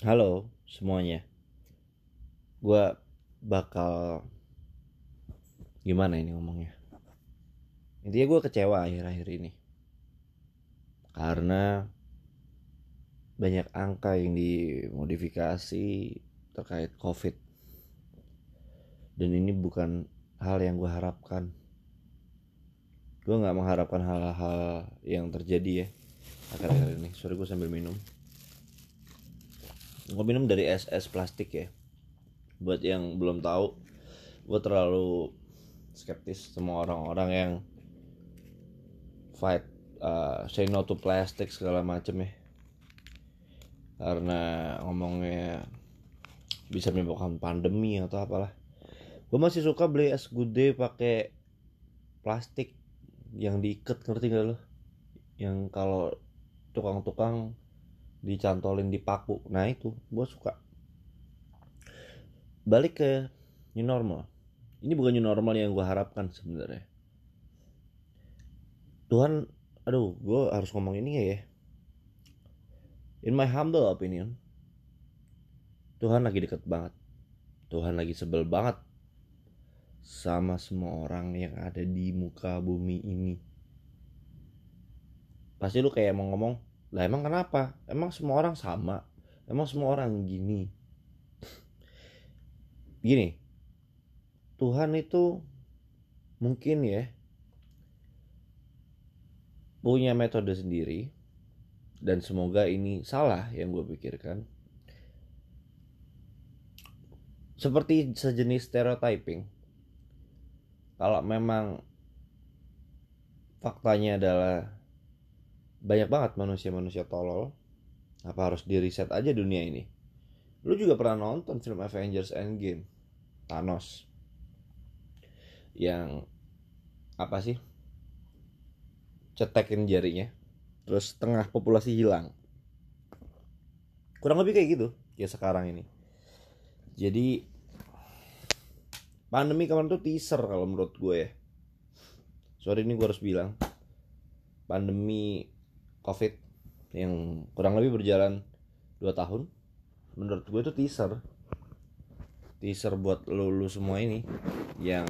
Halo semuanya. Gue bakal Gimana ini ngomongnya? Intinya gue kecewa akhir-akhir ini. Karena Banyak angka yang dimodifikasi Terkait covid. Dan ini bukan hal yang gue harapkan. Gue gak mengharapkan hal-hal yang terjadi ya Akhir-akhir ini. Sorry gue sambil minum gue minum dari SS plastik ya. Buat yang belum tahu gue terlalu skeptis sama orang-orang yang fight uh, say no to plastic segala macem ya. Karena ngomongnya bisa menyebabkan pandemi atau apalah. Gue masih suka beli es gude pakai plastik yang diikat ngerti gak lo yang kalau tukang-tukang dicantolin di paku nah itu gue suka. Balik ke new normal. Ini bukan new normal yang gue harapkan sebenarnya. Tuhan aduh gue harus ngomong ini ya. In my humble opinion Tuhan lagi deket banget. Tuhan lagi sebel banget sama semua orang yang ada di muka bumi ini. Pasti lu kayak mau ngomong lah emang kenapa? Emang semua orang sama? Emang semua orang gini? Gini Tuhan itu mungkin ya punya metode sendiri dan semoga ini salah yang gue pikirkan. Seperti sejenis stereotyping kalau memang faktanya adalah banyak banget manusia-manusia tolol. Apa harus di reset aja dunia ini? Lu juga pernah nonton film Avengers Endgame? Thanos. Yang apa sih? Cetekin jarinya terus setengah populasi hilang. Kurang lebih kayak gitu ya sekarang ini. Jadi pandemi kemarin tuh teaser kalau menurut gue ya. Sorry ini gue harus bilang. Pandemi covid yang kurang lebih berjalan 2 tahun. Menurut gue itu teaser. Teaser buat lo, lo semua ini yang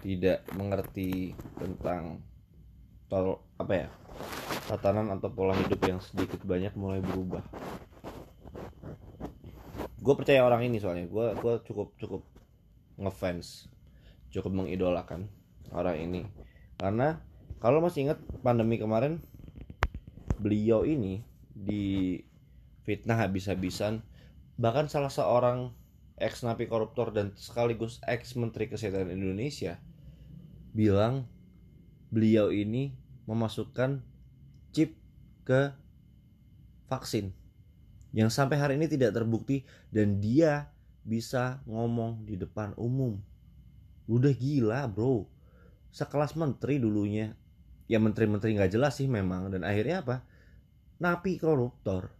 tidak mengerti tentang tol apa ya tatanan atau pola hidup yang sedikit banyak mulai berubah. Gue percaya orang ini soalnya. Gue gue cukup cukup ngefans cukup mengidolakan orang ini. Karena kalau masih ingat pandemi kemarin beliau ini di fitnah habis-habisan. Bahkan salah seorang ex napi koruptor dan sekaligus ex menteri kesehatan Indonesia bilang beliau ini memasukkan chip ke vaksin yang sampai hari ini tidak terbukti dan dia bisa ngomong di depan umum. Udah gila bro. Sekelas menteri dulunya ya menteri-menteri nggak jelas sih memang. Dan akhirnya apa? Napi koruptor.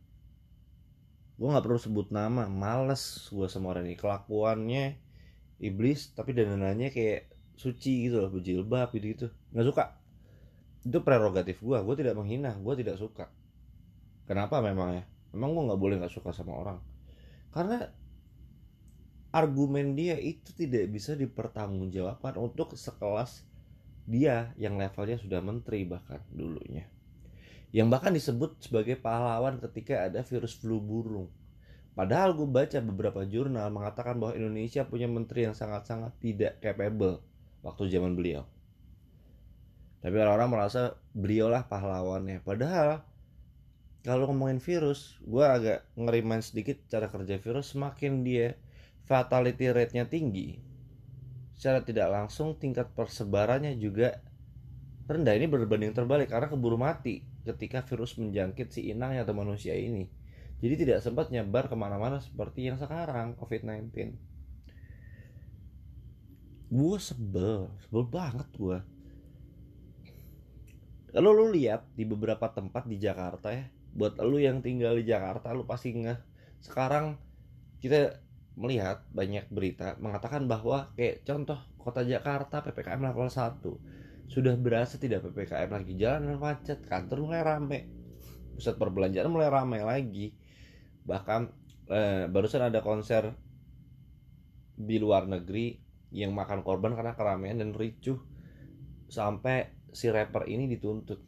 Gue nggak perlu sebut nama males gue sama orang ini. Kelakuannya iblis tapi dandanannya kayak suci gitu loh berjilbab gitu gitu nggak suka. Itu prerogatif gue gue tidak menghina gue tidak suka. Kenapa memang ya? Memang gue nggak boleh nggak suka sama orang. Karena argumen dia itu tidak bisa dipertanggungjawabkan untuk sekelas dia yang levelnya sudah menteri bahkan dulunya. Yang bahkan disebut sebagai pahlawan ketika ada virus flu burung. Padahal gue baca beberapa jurnal mengatakan bahwa Indonesia punya menteri yang sangat-sangat tidak capable waktu zaman beliau. Tapi orang-orang merasa beliau lah pahlawannya. Padahal kalau ngomongin virus gue agak ngerimain sedikit cara kerja virus. Semakin dia fatality rate-nya tinggi secara tidak langsung tingkat persebarannya juga rendah. Ini berbanding terbalik karena keburu mati ketika virus menjangkit si inang atau manusia ini. Jadi tidak sempat nyebar ke mana-mana seperti yang sekarang COVID-19 gue sebel sebel banget gue kalau lu lihat di beberapa tempat di Jakarta ya buat lu yang tinggal di Jakarta lu pasti nggak sekarang kita melihat banyak berita mengatakan bahwa kayak contoh kota Jakarta PPKM level 1 sudah berasa tidak PPKM lagi jalan macet kantor mulai rame. Pusat perbelanjaan mulai ramai lagi. Bahkan eh, barusan ada konser di luar negeri yang makan korban karena keramaian dan ricuh sampai si rapper ini dituntut.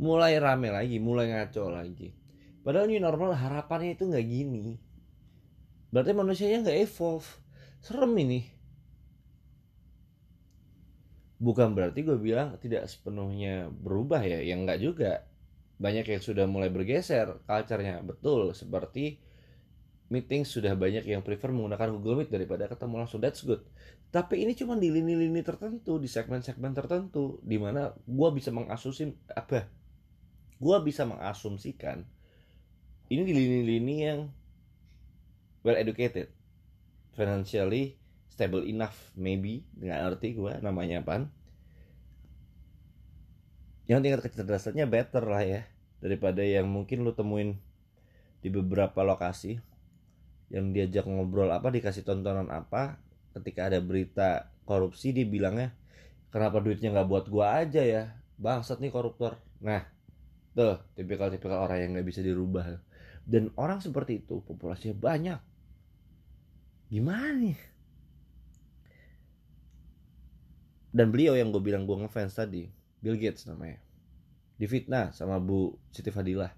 Mulai rame lagi mulai ngaco lagi. Padahal new normal harapannya itu nggak gini berarti manusianya nggak evolve. Serem ini. Bukan berarti gue bilang tidak sepenuhnya berubah ya yang nggak juga. Banyak yang sudah mulai bergeser culture-nya. Betul seperti meeting sudah banyak yang prefer menggunakan Google Meet daripada ketemu langsung. That's good. Tapi ini cuma di lini-lini tertentu di segmen-segmen tertentu di mana gue bisa mengasumsi apa? Gue bisa mengasumsikan ini di lini-lini yang well educated. Financially stable enough maybe. Nggak ngerti gue namanya apa yang tingkat kecerdasannya better lah ya daripada yang mungkin lu temuin di beberapa lokasi yang diajak ngobrol apa dikasih tontonan apa ketika ada berita korupsi dia bilangnya kenapa duitnya nggak buat gua aja ya? Bangsat nih koruptor. Nah tuh tipikal-tipikal orang yang nggak bisa dirubah. Dan orang seperti itu populasinya banyak gimana nih dan beliau yang gue bilang gue ngefans tadi Bill Gates namanya. Difitnah sama Bu Siti Fadilah.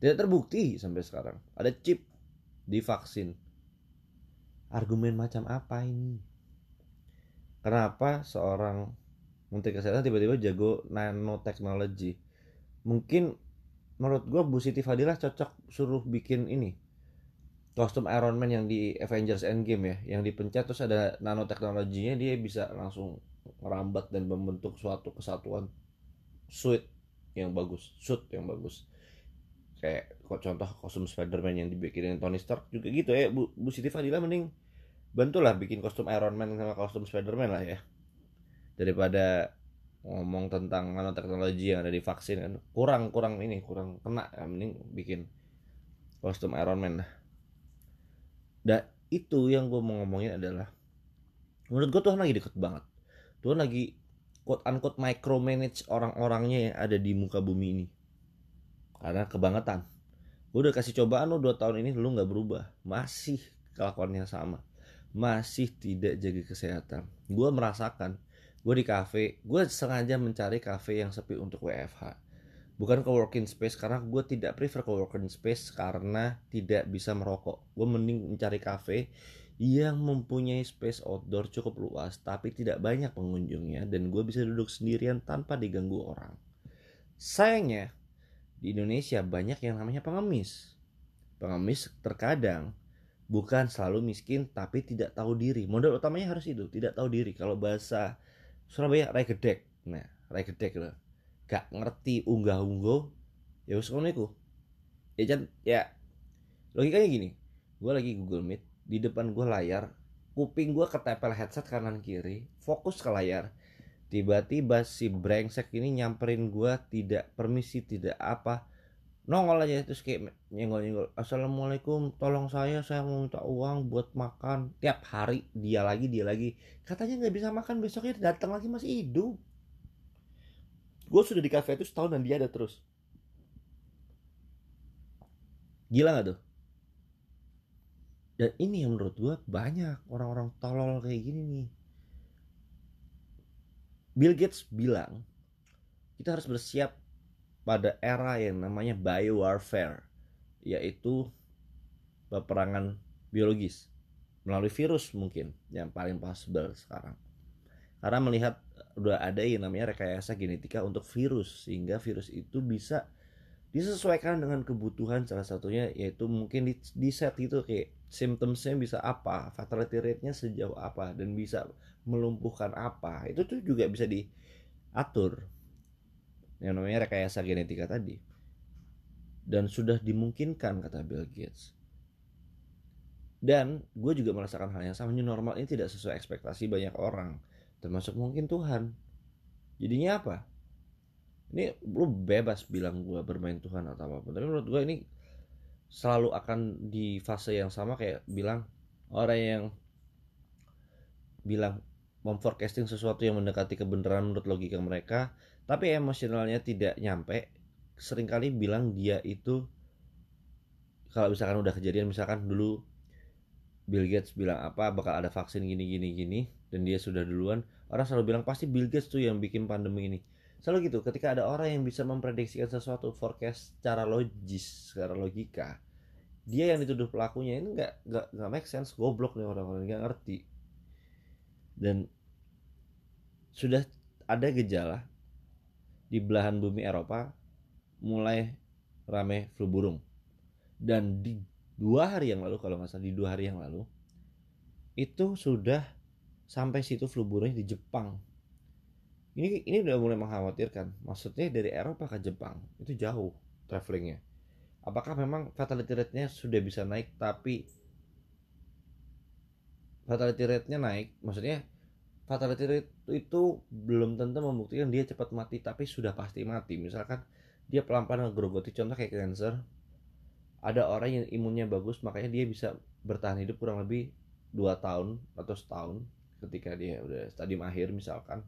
Tidak terbukti sampai sekarang. Ada chip di vaksin. Argumen macam apa ini? Kenapa seorang menteri kesehatan tiba-tiba jago nanoteknologi? Mungkin menurut gue Bu Siti Fadilah cocok suruh bikin ini kostum Iron Man yang di Avengers Endgame ya yang dipencet terus ada nanoteknologinya dia bisa langsung merambat dan membentuk suatu kesatuan suit yang bagus suit yang bagus. Kayak contoh kostum Spiderman yang dibikinin Tony Stark juga gitu ya Bu, Bu Siti Fadila mending bantulah bikin kostum Iron Man sama kostum Spiderman lah ya. Daripada ngomong tentang nanoteknologi yang ada di vaksin kan kurang kurang ini kurang kena ya mending bikin kostum Iron Man lah dan itu yang gue mau ngomongin adalah menurut gue Tuhan lagi deket banget. Tuhan lagi quote unquote micromanage orang-orangnya yang ada di muka bumi ini. Karena kebangetan. Gue udah kasih cobaan lo dua tahun ini lo nggak berubah. Masih kelakuannya sama. Masih tidak jaga kesehatan. Gue merasakan gue di cafe gue sengaja mencari cafe yang sepi untuk WFH bukan co-working space karena gue tidak prefer co-working space karena tidak bisa merokok. Gue mending mencari cafe yang mempunyai space outdoor cukup luas tapi tidak banyak pengunjungnya dan gue bisa duduk sendirian tanpa diganggu orang. Sayangnya di Indonesia banyak yang namanya pengemis. Pengemis terkadang bukan selalu miskin tapi tidak tahu diri. Modal utamanya harus itu tidak tahu diri. Kalau bahasa Surabaya regedek nah regedek loh gak ngerti unggah ungguh ya wis ngono iku. Ya kan ya logikanya gini gue lagi Google Meet di depan gue layar kuping gue ketempel headset kanan kiri fokus ke layar. Tiba-tiba si brengsek ini nyamperin gue tidak permisi tidak apa. Nongol aja terus kayak nyenggol-nyenggol assalamualaikum tolong saya saya mau minta uang buat makan. Tiap hari dia lagi dia lagi. Katanya nggak bisa makan besoknya datang lagi masih hidup gue sudah di cafe itu setahun dan dia ada terus. Gila gak tuh? Dan ini yang menurut gue banyak orang-orang tolol kayak gini nih. Bill Gates bilang kita harus bersiap pada era yang namanya biowarfare yaitu peperangan biologis melalui virus mungkin yang paling possible sekarang. Karena melihat udah ada yang namanya rekayasa genetika untuk virus sehingga virus itu bisa disesuaikan dengan kebutuhan salah satunya yaitu mungkin di, di set itu kayak symptomsnya bisa apa fatality rate-nya sejauh apa dan bisa melumpuhkan apa. Itu tuh juga bisa diatur. Yang namanya rekayasa genetika tadi. Dan sudah dimungkinkan kata Bill Gates. Dan gue juga merasakan hal yang sama new normal ini tidak sesuai ekspektasi banyak orang termasuk mungkin Tuhan. Jadinya apa? Ini lu bebas bilang gue bermain Tuhan atau apa tapi menurut gue ini selalu akan di fase yang sama kayak bilang orang yang bilang memforecasting sesuatu yang mendekati kebenaran menurut logika mereka tapi emosionalnya tidak nyampe sering kali bilang dia itu kalau misalkan udah kejadian misalkan dulu Bill Gates bilang apa bakal ada vaksin gini gini gini dan dia sudah duluan orang selalu bilang pasti Bill Gates tuh yang bikin pandemi ini. Selalu gitu ketika ada orang yang bisa memprediksikan sesuatu forecast secara logis secara logika dia yang dituduh pelakunya ini nggak nggak nggak make sense goblok nih orang-orang nggak ngerti. Dan sudah ada gejala di belahan bumi Eropa mulai rame flu burung. Dan di dua hari yang lalu kalau nggak salah di dua hari yang lalu itu sudah sampai situ flu burungnya di Jepang. Ini ini udah mulai mengkhawatirkan. Maksudnya dari Eropa ke Jepang itu jauh travelingnya. Apakah memang fatality rate-nya sudah bisa naik tapi fatality rate-nya naik? Maksudnya fatality rate itu belum tentu membuktikan dia cepat mati tapi sudah pasti mati. Misalkan dia pelan-pelan ngegrogoti contoh kayak cancer ada orang yang imunnya bagus makanya dia bisa bertahan hidup kurang lebih dua tahun atau setahun ketika dia udah stadium akhir misalkan.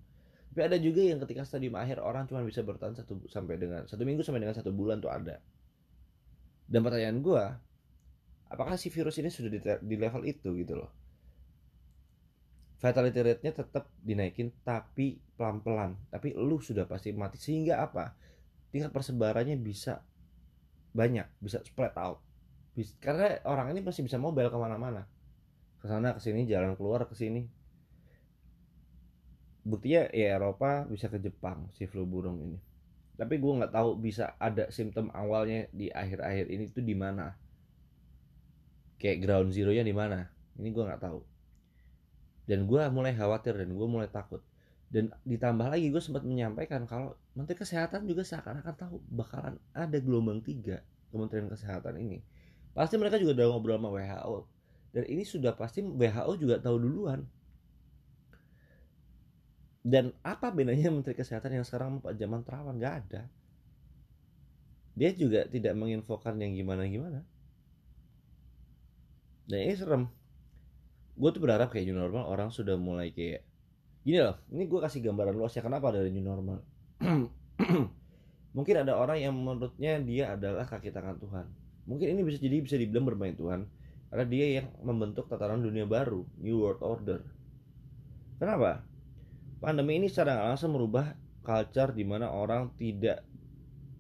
Tapi ada juga yang ketika stadium akhir orang cuma bisa bertahan satu sampai dengan satu minggu sampai dengan satu bulan tuh ada. Dan pertanyaan gue apakah si virus ini sudah di, di level itu gitu loh? Fatality rate-nya tetap dinaikin tapi pelan-pelan. Tapi lu sudah pasti mati. Sehingga apa? Tingkat persebarannya bisa banyak bisa spread out. Karena orang ini pasti bisa mobile ke mana-mana. Ke sana ke sini jalan keluar ke sini buktinya ya Eropa bisa ke Jepang si flu burung ini. Tapi gue nggak tahu bisa ada simptom awalnya di akhir-akhir ini tuh di mana. Kayak ground zero nya di mana. Ini gue nggak tahu. Dan gue mulai khawatir dan gue mulai takut. Dan ditambah lagi gue sempat menyampaikan kalau Menteri Kesehatan juga seakan-akan tahu bakalan ada gelombang tiga Kementerian Kesehatan ini. Pasti mereka juga udah ngobrol sama WHO dan ini sudah pasti WHO juga tahu duluan dan apa bedanya Menteri Kesehatan yang sekarang Pak Jaman Terawan? Nggak ada. Dia juga tidak menginfokan yang gimana-gimana. Dan ini serem. Gue tuh berharap kayak new normal orang sudah mulai kayak gini loh ini gue kasih gambaran luas ya kenapa ada new normal? Mungkin ada orang yang menurutnya dia adalah kaki tangan Tuhan. Mungkin ini bisa jadi bisa dibilang bermain Tuhan karena dia yang membentuk tataran dunia baru new world order. Kenapa pandemi ini secara langsung merubah culture di mana orang tidak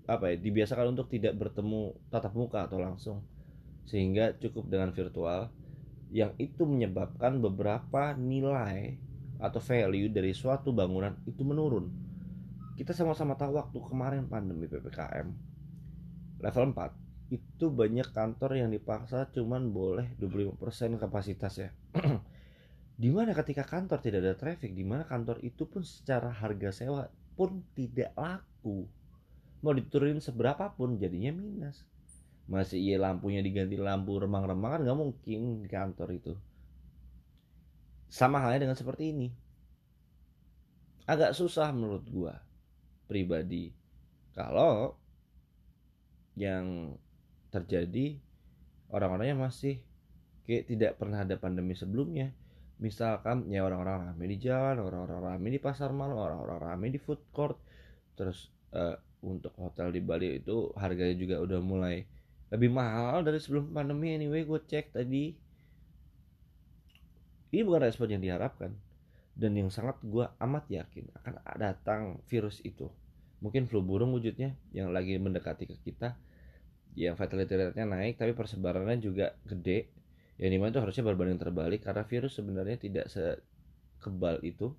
apa ya dibiasakan untuk tidak bertemu tatap muka atau langsung. Sehingga cukup dengan virtual yang itu menyebabkan beberapa nilai atau value dari suatu bangunan itu menurun. Kita sama-sama tahu waktu kemarin pandemi PPKM level 4 itu banyak kantor yang dipaksa cuman boleh 25% kapasitas ya Di mana ketika kantor tidak ada traffic, di mana kantor itu pun secara harga sewa pun tidak laku. Mau diturunin seberapa pun jadinya minus. Masih iya lampunya diganti lampu remang-remang kan nggak mungkin di kantor itu. Sama halnya dengan seperti ini. Agak susah menurut gua pribadi. Kalau yang terjadi orang-orangnya masih kayak tidak pernah ada pandemi sebelumnya misalkan ya orang-orang rame di jalan orang-orang rame di pasar malam orang-orang rame di food court. Terus uh, untuk hotel di Bali itu harganya juga udah mulai lebih mahal dari sebelum pandemi anyway gue cek tadi. Ini bukan respon yang diharapkan. Dan yang sangat gue amat yakin akan datang virus itu. Mungkin flu burung wujudnya yang lagi mendekati ke kita. Yang fatality rate-nya naik tapi persebarannya juga gede yang di mana itu harusnya berbanding terbalik karena virus sebenarnya tidak sekebal itu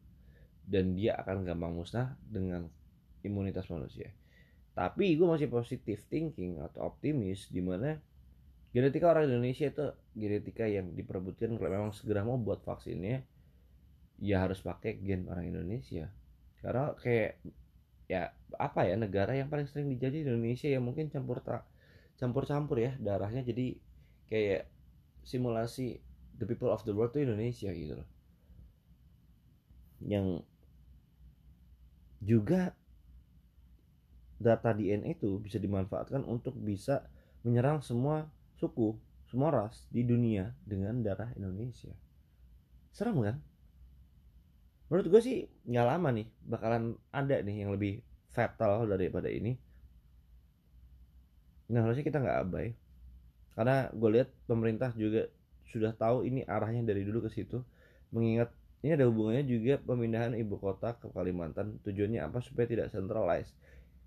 dan dia akan gampang musnah dengan imunitas manusia. Tapi gue masih positif thinking atau optimis di mana genetika orang Indonesia itu genetika yang diperebutkan kalau memang segera mau buat vaksinnya ya harus pakai gen orang Indonesia. Karena kayak ya apa ya negara yang paling sering dijajah Indonesia yang mungkin campur tak campur campur ya darahnya. Jadi kayak simulasi the people of the world itu Indonesia gitu loh yang juga data DNA itu bisa dimanfaatkan untuk bisa menyerang semua suku, semua ras di dunia dengan darah Indonesia. Serem kan? Menurut gue sih nggak lama nih bakalan ada nih yang lebih fatal daripada ini. Nah harusnya kita nggak abai karena gue lihat pemerintah juga sudah tahu ini arahnya dari dulu ke situ mengingat ini ada hubungannya juga pemindahan ibu kota ke Kalimantan. Tujuannya apa supaya tidak centralized?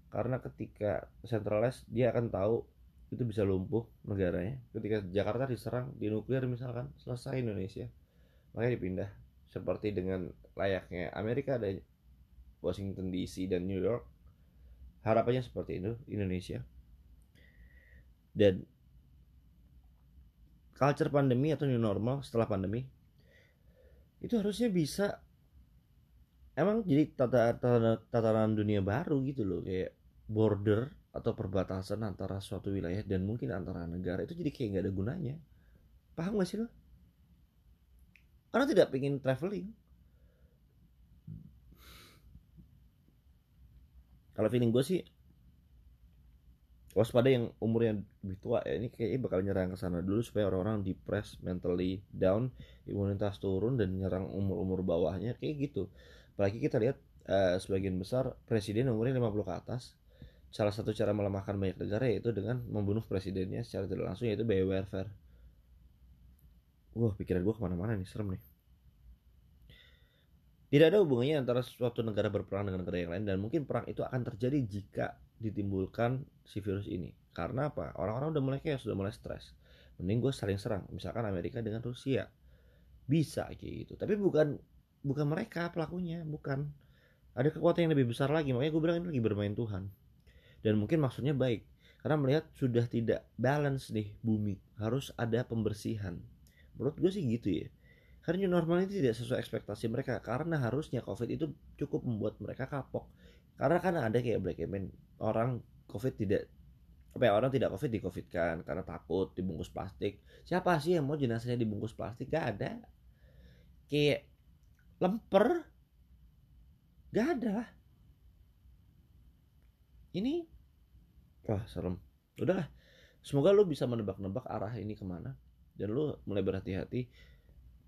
Karena ketika centralized dia akan tahu itu bisa lumpuh negaranya. Ketika Jakarta diserang di nuklir misalkan selesai Indonesia. Makanya dipindah. Seperti dengan layaknya Amerika ada Washington DC dan New York. Harapannya seperti itu Indonesia. Dan culture pandemi atau new normal setelah pandemi itu harusnya bisa emang jadi tata, tata, tatanan dunia baru gitu loh kayak border atau perbatasan antara suatu wilayah dan mungkin antara negara itu jadi kayak nggak ada gunanya. Paham gak sih lo? Orang tidak pengen traveling. Kalau feeling gue sih waspada yang umurnya lebih tua ya ini kayaknya bakal nyerang ke sana dulu supaya orang-orang depressed mentally down imunitas turun dan nyerang umur-umur bawahnya kayak gitu. Apalagi kita lihat uh, sebagian besar presiden umurnya 50 ke atas salah satu cara melemahkan banyak negara yaitu dengan membunuh presidennya secara tidak langsung yaitu biaya warfare wah pikiran gue ke mana-mana nih serem nih tidak ada hubungannya antara suatu negara berperang dengan negara yang lain dan mungkin perang itu akan terjadi jika ditimbulkan si virus ini. Karena apa? Orang-orang udah mulai kayak sudah mulai stres. Mending gue saling serang. Misalkan Amerika dengan Rusia. Bisa kayak gitu. Tapi bukan bukan mereka pelakunya bukan. Ada kekuatan yang lebih besar lagi. Makanya gue bilang ini lagi bermain Tuhan. Dan mungkin maksudnya baik. Karena melihat sudah tidak balance nih bumi. Harus ada pembersihan. Menurut gue sih gitu ya karena new normal ini tidak sesuai ekspektasi mereka. Karena harusnya covid itu cukup membuat mereka kapok. Karena kan ada kayak black campaign orang covid tidak apa ya orang tidak covid di covid kan karena takut dibungkus plastik. Siapa sih yang mau jenazahnya dibungkus plastik? Gak ada. Kayak lemper gak ada. Ini wah serem. Udahlah semoga lu bisa menebak-nebak arah ini ke mana. Dan lu mulai berhati-hati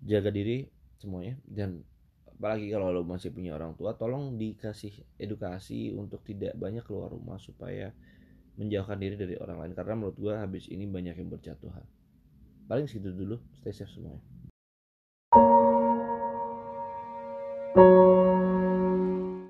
jaga diri semuanya. Dan apalagi kalau lo masih punya orang tua tolong dikasih edukasi untuk tidak banyak keluar rumah supaya menjauhkan diri dari orang lain. Karena menurut gue habis ini banyak yang berjatuhan. Paling segitu dulu stay safe semuanya